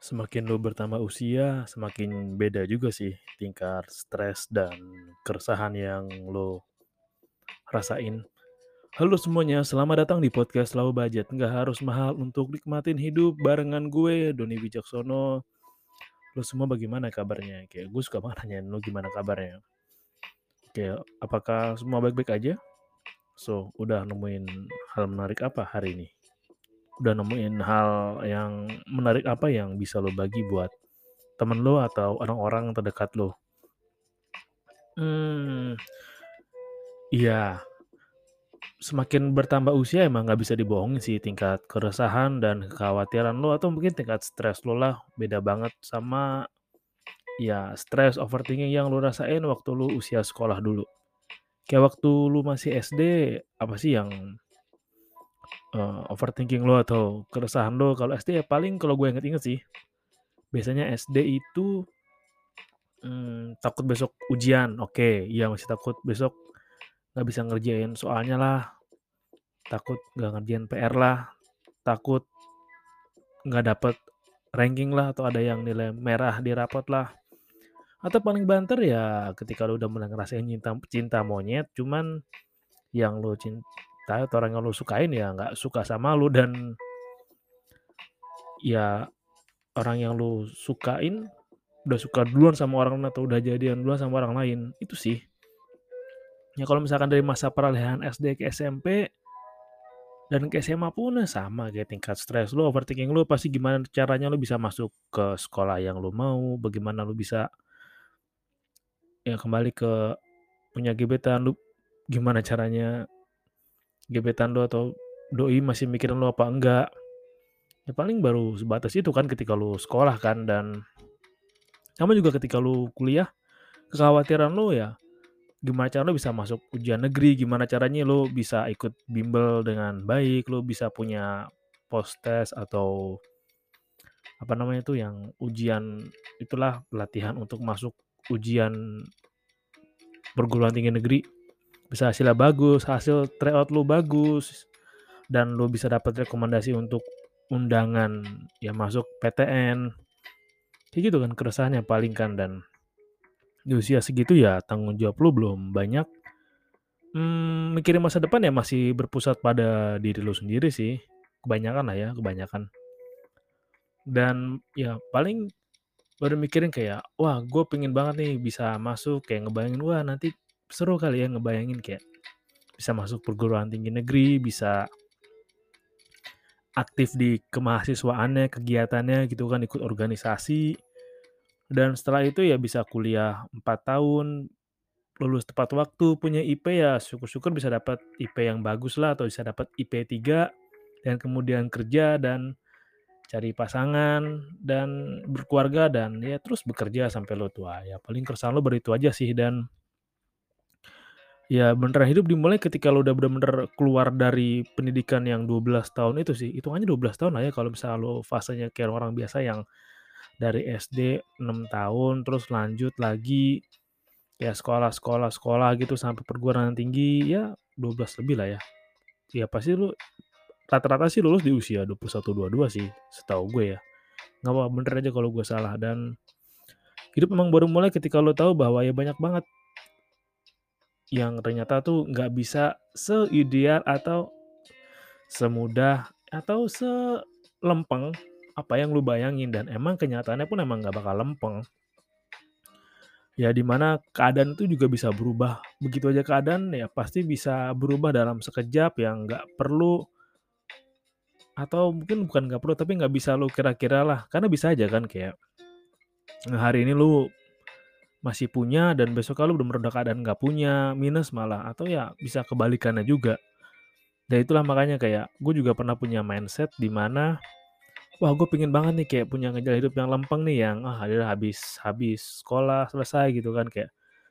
Semakin lo bertambah usia, semakin beda juga sih tingkat stres dan keresahan yang lo rasain. Halo semuanya, selamat datang di podcast Selalu Budget. Nggak harus mahal untuk nikmatin hidup barengan gue, Doni Wijaksono. Lo semua bagaimana kabarnya? Kayak gue suka banget nanyain lo gimana kabarnya. Kayak apakah semua baik-baik aja? So, udah nemuin hal menarik apa hari ini? Udah nemuin hal yang menarik apa yang bisa lo bagi buat temen lo atau orang-orang terdekat lo? Hmm, iya. Semakin bertambah usia emang nggak bisa dibohongin sih tingkat keresahan dan kekhawatiran lo atau mungkin tingkat stres lo lah beda banget sama ya stres overthinking yang lo rasain waktu lo usia sekolah dulu. Kayak waktu lu masih SD, apa sih yang uh, overthinking lo atau keresahan lo. Kalau SD ya paling kalau gue inget-inget sih biasanya SD itu hmm, takut besok ujian. Oke okay, iya masih takut besok nggak bisa ngerjain soalnya lah. Takut nggak ngerjain PR lah. Takut nggak dapet ranking lah atau ada yang nilai merah di rapot lah. Atau paling banter ya ketika lo udah mulai ngerasain cinta cinta monyet cuman yang lo cinta atau orang yang lu sukain ya nggak suka sama lu. Dan ya orang yang lu sukain udah suka duluan sama orang atau udah jadian duluan sama orang lain itu sih. Ya kalau misalkan dari masa peralihan SD ke SMP dan ke SMA pun ya sama kayak tingkat stres lu overthinking lu pasti gimana caranya lu bisa masuk ke sekolah yang lu mau bagaimana lu bisa ya kembali ke punya gebetan lu gimana caranya gebetan lo atau doi masih mikirin lo apa enggak. Ya paling baru sebatas itu kan ketika lo sekolah kan dan sama juga ketika lo kuliah kekhawatiran lo ya gimana cara lo bisa masuk ujian negeri gimana caranya lo bisa ikut bimbel dengan baik lo bisa punya post test atau apa namanya itu yang ujian itulah pelatihan untuk masuk ujian perguruan tinggi negeri bisa hasilnya bagus, hasil tryout lu bagus, dan lu bisa dapat rekomendasi untuk undangan ya masuk PTN. Kayak gitu kan keresahannya paling kan dan di usia segitu ya tanggung jawab lu belum banyak. Hmm, mikirin masa depan ya masih berpusat pada diri lu sendiri sih. Kebanyakan lah ya, kebanyakan. Dan ya paling baru mikirin kayak, wah gue pengen banget nih bisa masuk, kayak ngebayangin, wah nanti seru kali ya ngebayangin kayak bisa masuk perguruan tinggi negeri, bisa aktif di kemahasiswaannya, kegiatannya gitu kan, ikut organisasi. Dan setelah itu ya bisa kuliah 4 tahun, lulus tepat waktu, punya IP ya syukur-syukur bisa dapat IP yang bagus lah atau bisa dapat IP 3 dan kemudian kerja dan cari pasangan dan berkeluarga dan ya terus bekerja sampai lo tua. Ya paling keresahan lo beritu aja sih dan Ya beneran hidup dimulai ketika lo udah bener-bener keluar dari pendidikan yang 12 tahun itu sih, hitungannya 12 tahun lah ya kalau misalnya lo fasenya kayak orang biasa yang dari SD 6 tahun, terus lanjut lagi ya sekolah sekolah sekolah gitu sampai perguruan tinggi, ya 12 lebih lah ya. Ya pasti lo rata-rata sih lulus di usia 21, 22 sih, setahu gue ya. Nggak apa bener aja kalau gue salah dan hidup memang baru mulai ketika lo tahu bahwa ya banyak banget yang ternyata tuh nggak bisa seideal atau semudah atau selempeng apa yang lu bayangin dan emang kenyataannya pun emang nggak bakal lempeng. Ya di mana keadaan itu juga bisa berubah. Begitu aja keadaan ya pasti bisa berubah dalam sekejap yang nggak perlu atau mungkin bukan nggak perlu tapi nggak bisa lu kira-kira lah karena bisa aja kan kayak hari ini lu masih punya dan besok kalau udah meredak keadaan nggak punya minus malah atau ya bisa kebalikannya juga. Dan itulah makanya kayak gue juga pernah punya mindset di mana wah gue pingin banget nih kayak punya ngejalan hidup yang lempeng nih yang ah adalah habis habis sekolah selesai gitu kan kayak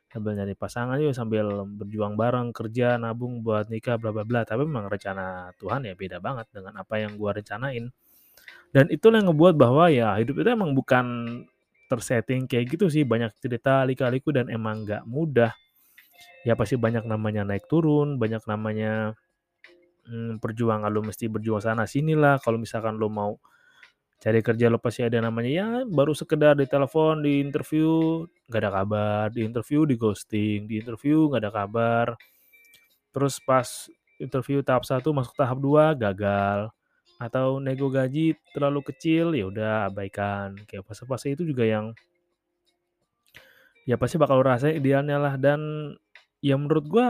sambil nyari pasangan yuk sambil berjuang bareng kerja nabung buat nikah bla bla bla. Tapi memang rencana Tuhan ya beda banget dengan apa yang gua rencanain. Dan itulah yang ngebuat bahwa ya hidup itu emang bukan tersetting kayak gitu sih banyak cerita lika-liku dan emang nggak mudah. Ya pasti banyak namanya naik turun banyak namanya hmm, perjuangan lo mesti berjuang sana sini lah. Kalau misalkan lo mau cari kerja lo pasti ada namanya. Ya baru sekedar di telepon di interview nggak ada kabar. Di interview di ghosting. Di interview nggak ada kabar. Terus pas interview tahap satu masuk tahap dua gagal atau nego gaji terlalu kecil ya udah abaikan. Kayak fase-fase itu juga yang ya pasti bakal rasa idealnya lah. Dan ya menurut gua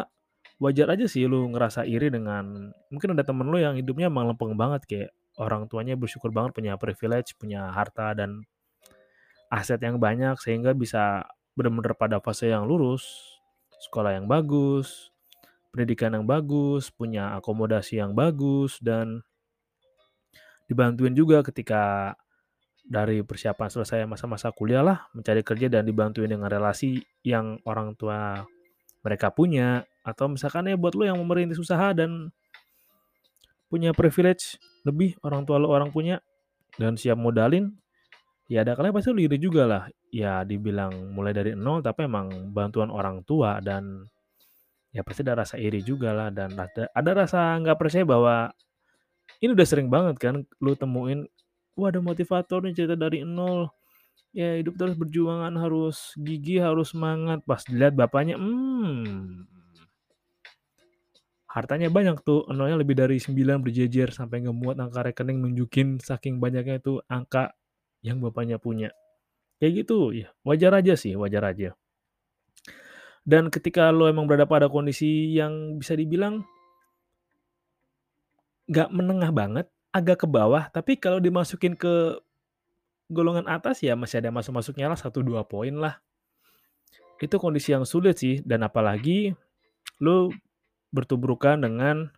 wajar aja sih lu ngerasa iri dengan mungkin ada temen lu yang hidupnya emang lempeng banget. Kayak orang tuanya bersyukur banget punya privilege, punya harta dan aset yang banyak sehingga bisa benar-benar pada fase yang lurus, sekolah yang bagus, pendidikan yang bagus, punya akomodasi yang bagus dan dibantuin juga ketika dari persiapan selesai masa-masa kuliah lah mencari kerja dan dibantuin dengan relasi yang orang tua mereka punya. Atau misalkan ya buat lo yang mau merintis usaha dan punya privilege lebih orang tua lo orang punya dan siap modalin ya ada kalian pasti lo iri juga lah. Ya dibilang mulai dari nol tapi emang bantuan orang tua dan ya pasti ada rasa iri juga lah dan ada, ada rasa nggak percaya bahwa ini udah sering banget kan lu temuin wah ada motivator nih cerita dari nol. Ya hidup terus berjuangan harus gigi harus semangat. Pas dilihat bapaknya hmm. Hartanya banyak tuh nolnya lebih dari 9 berjejer sampai ngemuat angka rekening nunjukin saking banyaknya itu angka yang bapaknya punya. Kayak gitu ya wajar aja sih wajar aja. Dan ketika lo emang berada pada kondisi yang bisa dibilang nggak menengah banget agak ke bawah tapi kalau dimasukin ke golongan atas ya masih ada masuk-masuknya lah satu dua poin lah itu kondisi yang sulit sih dan apalagi lo bertubrukan dengan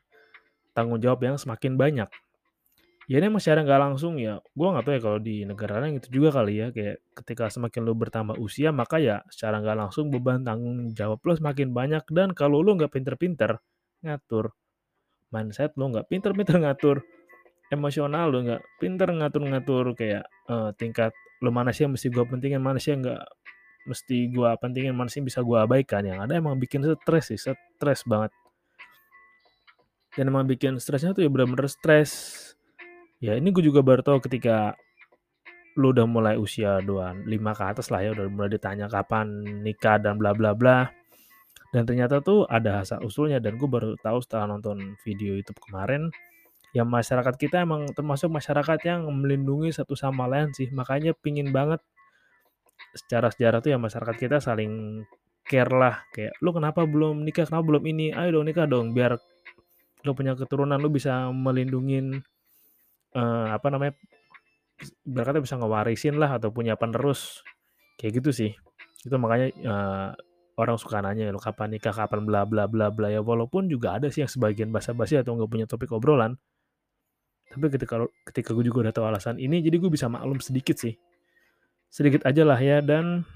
tanggung jawab yang semakin banyak. Ya ini emang secara nggak langsung ya, gue nggak tahu ya kalau di negara lain itu juga kali ya, kayak ketika semakin lo bertambah usia maka ya secara nggak langsung beban tanggung jawab lo semakin banyak dan kalau lo nggak pinter-pinter ngatur mindset lo nggak pinter-pinter ngatur emosional lo nggak pinter ngatur-ngatur kayak uh, tingkat lo mana sih yang mesti gue pentingin mana sih yang nggak mesti gue pentingin mana sih yang bisa gue abaikan. Yang ada emang bikin stres sih stres banget. Dan emang bikin stresnya tuh ya bener-bener stres. Ya ini gue juga baru tahu ketika lu udah mulai usia 25 ke atas lah ya udah mulai ditanya kapan nikah dan bla bla bla dan ternyata tuh ada asal usulnya dan gue baru tahu setelah nonton video YouTube kemarin ya masyarakat kita emang termasuk masyarakat yang melindungi satu sama lain sih. Makanya pingin banget secara sejarah tuh ya masyarakat kita saling care lah. Kayak lu kenapa belum nikah? Kenapa belum ini? Ayo dong nikah dong biar lo punya keturunan lo bisa melindungin uh, apa namanya berkata bisa ngewarisin lah atau punya penerus. Kayak gitu sih. Itu makanya uh, orang suka nanya lo kapan nikah kapan bla bla bla bla. Ya walaupun juga ada sih yang sebagian basa-basi atau nggak punya topik obrolan. Tapi ketika ketika gue juga udah tahu alasan ini jadi gue bisa maklum sedikit sih. Sedikit aja lah ya dan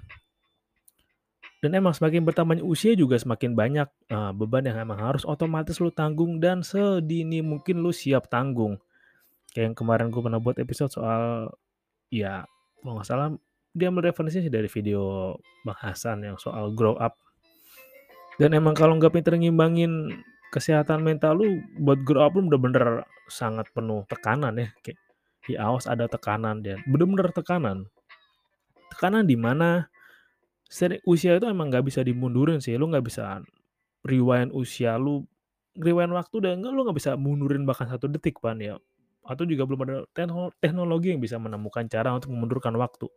dan emang semakin bertambahnya usia juga semakin banyak uh, beban yang emang harus otomatis lu tanggung dan sedini mungkin lu siap tanggung. Kayak yang kemarin gue pernah buat episode soal ya kalau nggak salah dia ambil referensinya dari video Bang Hasan yang soal grow up. Dan emang kalau nggak pinter ngimbangin kesehatan mental lu buat grow up lu bener-bener sangat penuh tekanan ya kayak ya awas ada tekanan dan bener-bener tekanan tekanan di mana usia itu emang nggak bisa dimundurin sih, lu nggak bisa rewind usia lu, rewind waktu dan enggak lu nggak bisa mundurin bahkan satu detik, Pan, ya. atau juga belum ada teknologi yang bisa menemukan cara untuk memundurkan waktu.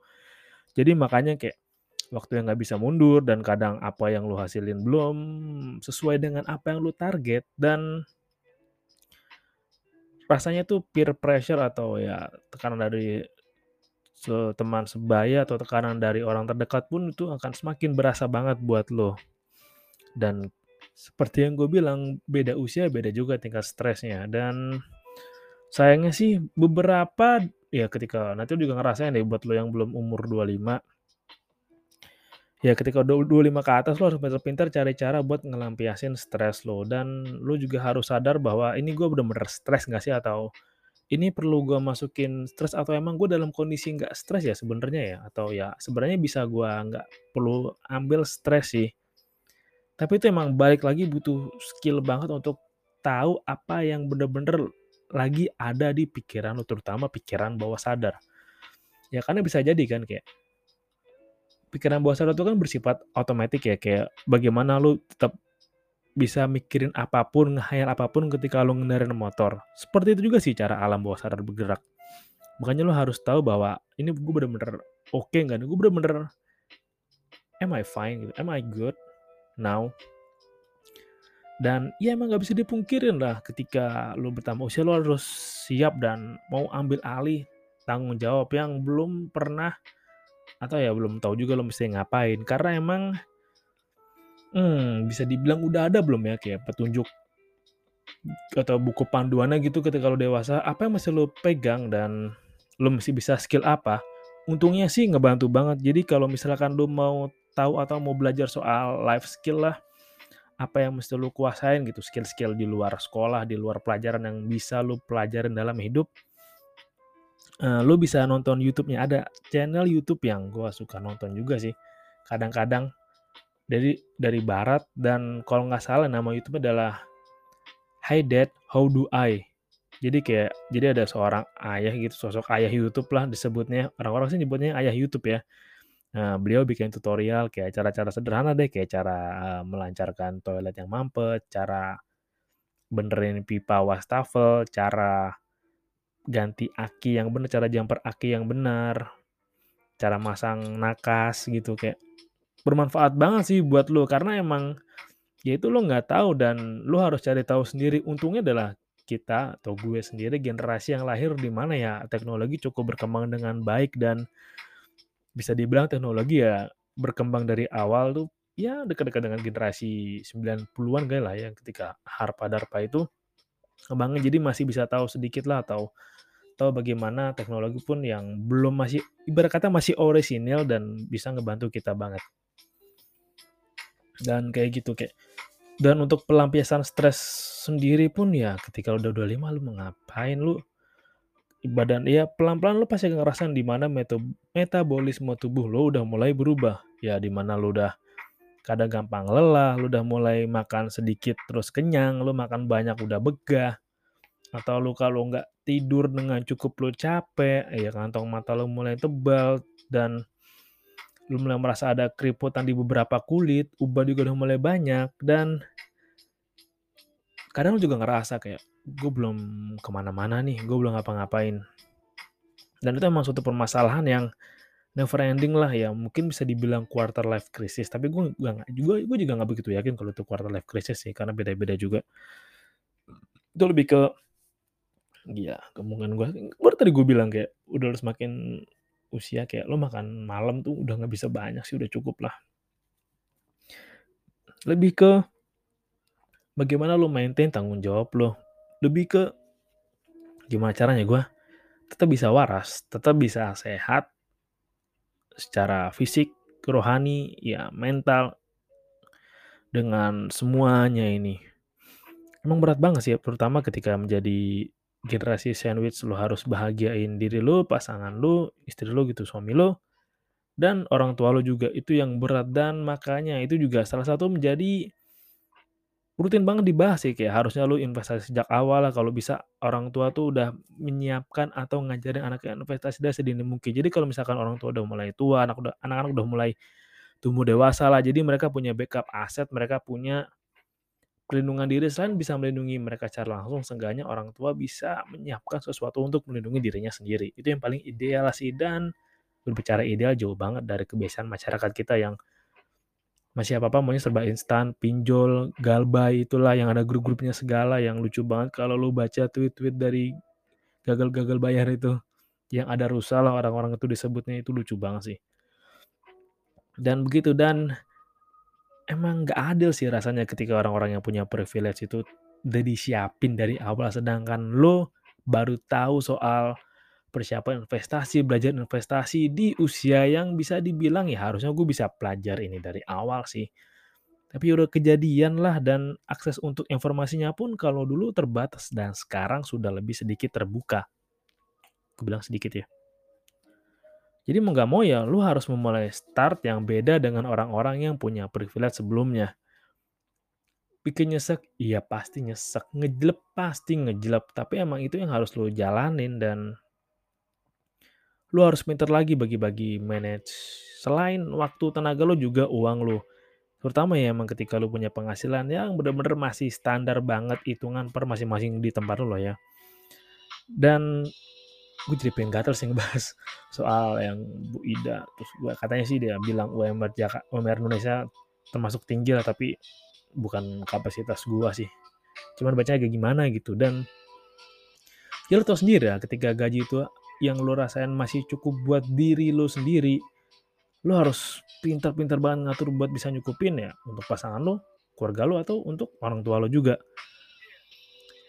Jadi makanya kayak waktu yang nggak bisa mundur dan kadang apa yang lu hasilin belum sesuai dengan apa yang lu target dan rasanya tuh peer pressure atau ya tekanan dari teman sebaya atau tekanan dari orang terdekat pun itu akan semakin berasa banget buat lo. Dan seperti yang gue bilang, beda usia beda juga tingkat stresnya. Dan sayangnya sih beberapa ya ketika nanti juga ngerasain deh buat lo yang belum umur 25 ya ketika udah 25 ke atas lo harus pintar-pintar cari cara buat ngelampiasin stres lo. Dan lo juga harus sadar bahwa ini gue bener-bener stres gak sih? Atau ini perlu gue masukin stres atau emang gue dalam kondisi nggak stres ya sebenarnya ya? Atau ya sebenarnya bisa gue nggak perlu ambil stres sih. Tapi itu emang balik lagi butuh skill banget untuk tahu apa yang bener-bener lagi ada di pikiran lo terutama pikiran bawah sadar ya karena bisa jadi kan kayak pikiran bawah sadar itu kan bersifat otomatis ya kayak bagaimana lo tetap bisa mikirin apa pun, ngehayal apa pun ketika lo ngendarin motor. Seperti itu juga sih cara alam bawah sadar bergerak. Makanya lo harus tahu bahwa ini gue bener-bener oke okay nggak? Gue bener-bener am I fine gitu? Am I good now? Dan ya emang gak bisa dipungkirin lah ketika lo bertambah usia lo harus siap dan mau ambil alih tanggung jawab yang belum pernah atau ya belum tahu juga lo mesti ngapain karena emang Hmm, bisa dibilang udah ada belum ya kayak petunjuk atau buku panduannya gitu ketika lo dewasa, apa yang masih lo pegang dan lo masih bisa skill apa? Untungnya sih ngebantu banget. Jadi kalau misalkan lo mau tahu atau mau belajar soal life skill lah, apa yang mesti lo kuasain gitu, skill-skill di luar sekolah, di luar pelajaran yang bisa lo pelajarin dalam hidup. Uh, lo bisa nonton YouTube-nya ada channel YouTube yang gue suka nonton juga sih. Kadang-kadang dari dari barat dan kalau nggak salah nama YouTube adalah Hi Dad, How Do I? Jadi kayak jadi ada seorang ayah gitu, sosok ayah YouTube lah disebutnya. Orang-orang sih nyebutnya ayah YouTube ya. Nah, beliau bikin tutorial kayak cara-cara sederhana deh, kayak cara uh, melancarkan toilet yang mampet, cara benerin pipa wastafel, cara ganti aki yang benar, cara jumper aki yang benar, cara masang nakas gitu kayak bermanfaat banget sih buat lo karena emang ya itu lo nggak tahu dan lo harus cari tahu sendiri. Untungnya adalah kita atau gue sendiri generasi yang lahir di mana ya teknologi cukup berkembang dengan baik dan bisa dibilang teknologi ya berkembang dari awal tuh ya dekat-dekat dengan generasi 90-an kayak lah ya ketika Harpa Darpa itu kembangnya jadi masih bisa tahu sedikit lah atau tahu bagaimana teknologi pun yang belum masih ibarat kata masih orisinil dan bisa ngebantu kita banget. Dan kayak gitu kayak dan untuk pelampiasan stres sendiri pun ya ketika udah 25 lu mau ngapain? Lu badan ya pelan-pelan lu pasti ngerasain di mana metabolisme tubuh lu udah mulai berubah. Ya di mana lu udah kadang gampang lelah lu udah mulai makan sedikit terus kenyang lu makan banyak udah begah. Atau lu kalau nggak tidur dengan cukup lu capek ya kantong mata lu mulai tebal dan lu mulai merasa ada keriputan di beberapa kulit, uban juga udah mulai banyak, dan kadang lu juga ngerasa kayak, gue belum ke mana-mana nih, gue belum ngapa-ngapain. Dan itu emang suatu permasalahan yang never ending lah ya, mungkin bisa dibilang quarter life crisis, tapi gue gak, juga gue juga nggak begitu yakin kalau itu quarter life crisis sih, karena beda-beda juga. Itu lebih ke, ya kemungkinan gue, baru tadi gue bilang kayak udah semakin usia kayak lo makan malam tuh udah nggak bisa banyak sih udah cukup lah lebih ke bagaimana lo maintain tanggung jawab lo lebih ke gimana caranya gue tetap bisa waras tetap bisa sehat secara fisik rohani ya mental dengan semuanya ini. Emang berat banget sih terutama ketika menjadi generasi sandwich lo harus bahagiain diri lo, pasangan lo, istri lo gitu, suami lo, dan orang tua lo juga. Itu yang berat dan makanya itu juga salah satu menjadi rutin banget dibahas sih kayak harusnya lo investasi sejak awal lah kalau bisa orang tua tuh udah menyiapkan atau ngajarin anaknya investasi dari sedini mungkin. Jadi kalau misalkan orang tua udah mulai tua, anak udah anak-anak udah mulai tumbuh dewasa lah, jadi mereka punya backup aset, mereka punya perlindungan diri selain bisa melindungi mereka secara langsung, seenggaknya orang tua bisa menyiapkan sesuatu untuk melindungi dirinya sendiri. Itu yang paling ideal sih dan berbicara ideal jauh banget dari kebiasaan masyarakat kita yang masih apa-apa maunya serba instan, pinjol, galbay, itulah yang ada grup-grupnya segala yang lucu banget kalau lu baca tweet-tweet dari gagal-gagal bayar itu. Yang ada rusa lah orang-orang itu disebutnya itu lucu banget sih. Dan begitu dan emang nggak adil sih rasanya ketika orang-orang yang punya privilege itu udah disiapin dari awal sedangkan lo baru tahu soal persiapan investasi, belajar investasi di usia yang bisa dibilang ya harusnya gue bisa pelajar ini dari awal sih. Tapi udah kejadian lah dan akses untuk informasinya pun kalau dulu terbatas dan sekarang sudah lebih sedikit terbuka. Gue bilang sedikit ya. Jadi mau nggak mau ya lu harus memulai start yang beda dengan orang-orang yang punya privilege sebelumnya. Bikin nyesek, iya pasti nyesek. Ngejelep, pasti ngejelep. Tapi emang itu yang harus lu jalanin dan lu harus pinter lagi bagi-bagi manage. Selain waktu tenaga lu juga uang lu. Terutama ya emang ketika lu punya penghasilan yang bener-bener masih standar banget hitungan per masing-masing di tempat lu loh ya. Dan gue jadi pengen gatel sih ngebahas soal yang Bu Ida terus gue katanya sih dia bilang UMR Jakarta UMR Indonesia termasuk tinggi lah tapi bukan kapasitas gue sih cuman bacanya kayak gimana gitu dan ya lo tau sendiri ya ketika gaji itu yang lo rasain masih cukup buat diri lo sendiri lo harus pintar-pintar banget ngatur buat bisa nyukupin ya untuk pasangan lo keluarga lo atau untuk orang tua lo juga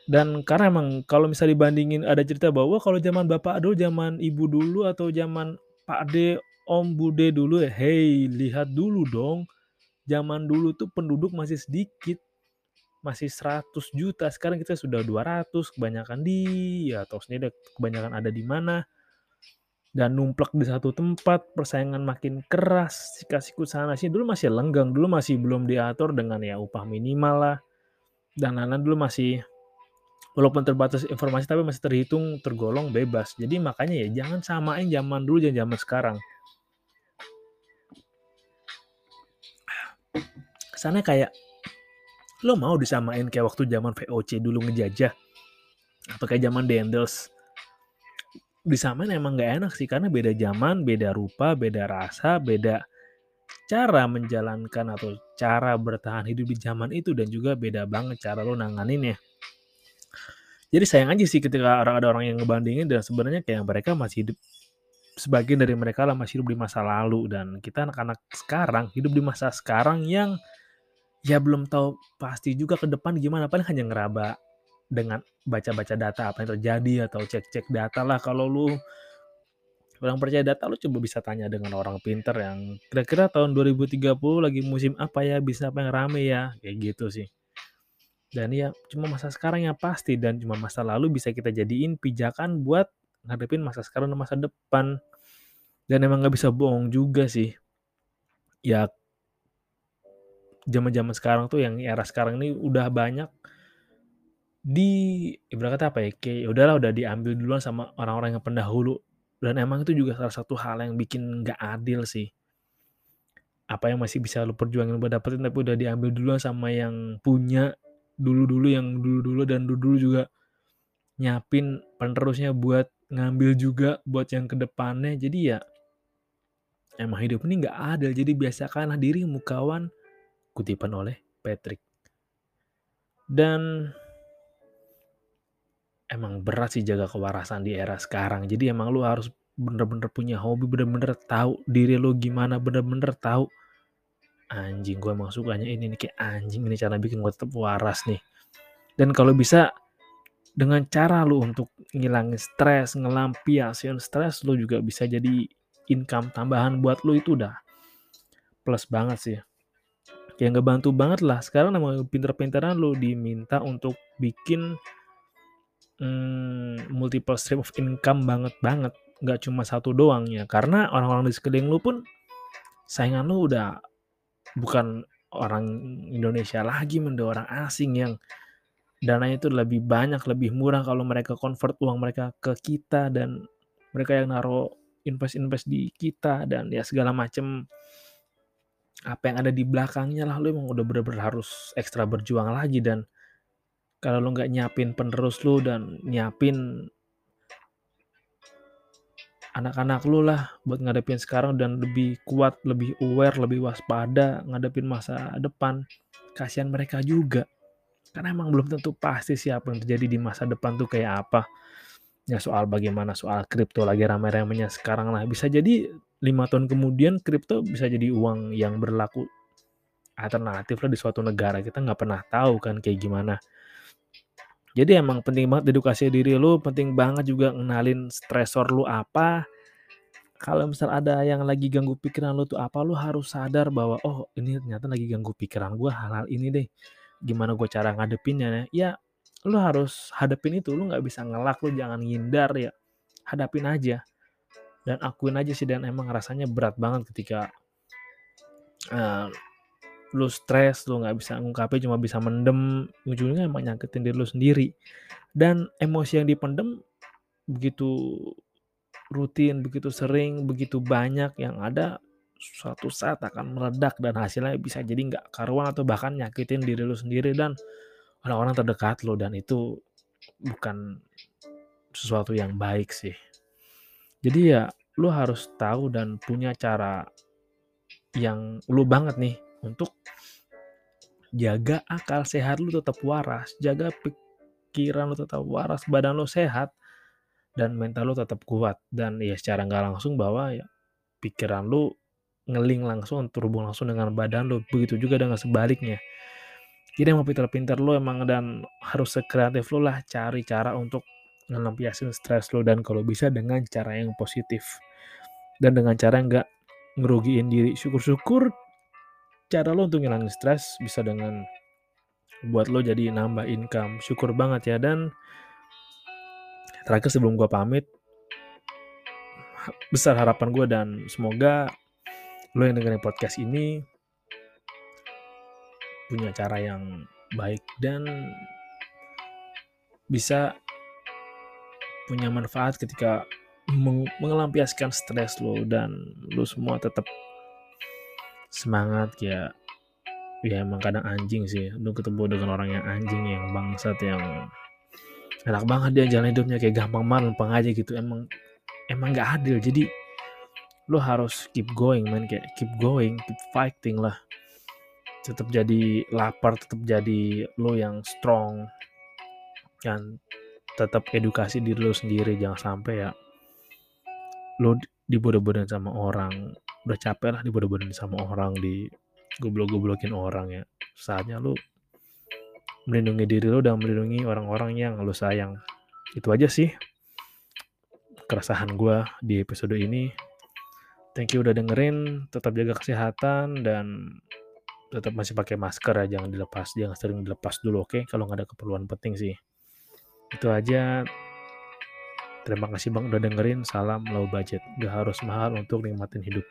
dan karena emang kalau misalnya dibandingin ada cerita bahwa kalau zaman bapak dulu, zaman ibu dulu atau zaman Pak De, Om Bude dulu ya, hey lihat dulu dong. Zaman dulu tuh penduduk masih sedikit. Masih 100 juta, sekarang kita sudah 200, kebanyakan di ya atau sendiri kebanyakan ada di mana. Dan numplek di satu tempat, persaingan makin keras, sikut sana sih dulu masih lenggang, dulu masih belum diatur dengan ya upah minimal lah. Dan lain-lain dulu masih walaupun terbatas informasi tapi masih terhitung tergolong bebas. Jadi makanya ya jangan samain zaman dulu dan zaman sekarang. Kesannya kayak lo mau disamain kayak waktu zaman VOC dulu ngejajah atau kayak zaman Dendels disamain emang gak enak sih karena beda zaman, beda rupa, beda rasa, beda cara menjalankan atau cara bertahan hidup di zaman itu dan juga beda banget cara lo nanganinnya. Jadi sayang aja sih ketika orang ada orang yang ngebandingin dan sebenarnya kayak mereka masih hidup sebagian dari mereka lah masih hidup di masa lalu dan kita anak-anak sekarang hidup di masa sekarang yang ya belum tahu pasti juga ke depan gimana paling hanya ngeraba dengan baca-baca data apa yang terjadi atau cek-cek data lah kalau lu orang percaya data lu coba bisa tanya dengan orang pinter yang kira-kira tahun 2030 lagi musim apa ya bisa apa yang rame ya kayak gitu sih dan ya cuma masa sekarang yang pasti dan cuma masa lalu bisa kita jadiin pijakan buat ngadepin masa sekarang dan masa depan. Dan emang nggak bisa bohong juga sih. Ya zaman-zaman sekarang tuh yang era sekarang ini udah banyak di ibarat kata apa ya kayak ya udahlah udah diambil duluan sama orang-orang yang pendahulu. Dan emang itu juga salah satu hal yang bikin nggak adil sih. Apa yang masih bisa lu perjuangin buat dapetin tapi udah diambil duluan sama yang punya dulu-dulu yang dulu-dulu dan dulu-dulu juga nyapin penerusnya buat ngambil juga buat yang ke depannya jadi ya emang hidup ini nggak adil. Jadi biasakanlah dirimu kawan kutipan oleh Patrick. Dan emang berat sih jaga kewarasan di era sekarang. Jadi emang lu harus bener-bener punya hobi bener-bener tahu diri lu gimana bener-bener tahu anjing gue emang sukanya ini nih kayak anjing ini cara bikin gue tetap waras nih. Dan kalau bisa dengan cara lu untuk ngilangin stres ngelampiasin stres lu juga bisa jadi income tambahan buat lu itu udah plus banget sih kayak ngebantu banget lah. Sekarang nama pinter-pinteran lu diminta untuk bikin hmm, multiple stream of income banget banget. Nggak cuma satu doang ya karena orang-orang di sekeliling lu pun saingan lu udah bukan orang Indonesia lagi mende orang asing yang dananya itu lebih banyak lebih murah kalau mereka convert uang mereka ke kita dan mereka yang naruh invest-invest di kita dan ya segala macem apa yang ada di belakangnya lah lu emang udah bener-bener harus ekstra berjuang lagi dan kalau lu nggak nyiapin penerus lu dan nyiapin anak-anak lu lah buat ngadepin sekarang dan lebih kuat, lebih aware, lebih waspada ngadepin masa depan. Kasihan mereka juga. Karena emang belum tentu pasti sih apa yang terjadi di masa depan tuh kayak apa. Ya soal bagaimana soal kripto lagi rame-ramenya sekarang lah. Bisa jadi lima tahun kemudian kripto bisa jadi uang yang berlaku alternatif lah di suatu negara. Kita nggak pernah tahu kan kayak gimana. Jadi emang penting banget edukasi diri lu, penting banget juga ngenalin stresor lu apa. Kalau misal ada yang lagi ganggu pikiran lu tuh apa, lu harus sadar bahwa oh ini ternyata lagi ganggu pikiran gua hal-hal ini deh. Gimana gue cara ngadepinnya ya? Lu harus hadapin itu, lu nggak bisa ngelak, lu jangan ngindar ya. Hadapin aja. Dan akuin aja sih dan emang rasanya berat banget ketika uh, lu stres, lu nggak bisa ngungkapin, cuma bisa mendem, ujungnya emang nyakitin diri lu sendiri. Dan emosi yang dipendem begitu rutin, begitu sering, begitu banyak yang ada suatu saat akan meledak dan hasilnya bisa jadi nggak karuan atau bahkan nyakitin diri lu sendiri dan orang-orang terdekat lu dan itu bukan sesuatu yang baik sih. Jadi ya lu harus tahu dan punya cara yang lu banget nih untuk jaga akal sehat lu tetap waras, jaga pikiran lu tetap waras, badan lu sehat, dan mental lu tetap kuat. Dan ya secara nggak langsung bahwa ya pikiran lu ngeling langsung, terhubung langsung dengan badan lu. Begitu juga dengan sebaliknya. Jadi emang pinter-pinter lu emang dan harus sekreatif lu lah cari cara untuk ngelampiasin stres lu dan kalau bisa dengan cara yang positif dan dengan cara nggak ngerugiin diri syukur-syukur cara lo untuk ngilangin stres bisa dengan buat lo jadi nambah income. Syukur banget ya dan terakhir sebelum gue pamit besar harapan gue dan semoga lo yang dengerin podcast ini punya cara yang baik dan bisa punya manfaat ketika mengelampiaskan stres lo dan lo semua tetap semangat ya ya emang kadang anjing sih. Lu ketemu dengan orang yang anjing yang bangsat yang enak banget dia jalan hidupnya kayak gampang banget lempeng aja gitu. Emang emang gak adil. Jadi lu harus keep going man kayak keep going keep fighting lah tetap jadi lapar tetap jadi lo yang strong. Dan tetap edukasi diri lo sendiri jangan sampai ya lo dibodoh-bodohin sama orang. Udah capek lah dibodoh-bodohin sama orang di goblok-goblokin orang ya. Saatnya lu melindungi diri lu dan melindungi orang-orang yang lu sayang. Itu aja sih keresahan gue di episode ini. Thank you udah dengerin tetap jaga kesehatan dan tetap masih pakai masker ya jangan dilepas jangan sering dilepas dulu oke? Okay? kalau nggak ada keperluan penting sih. Itu aja. Terima kasih bang udah dengerin. Salam low budget. Gak harus mahal untuk nikmatin hidup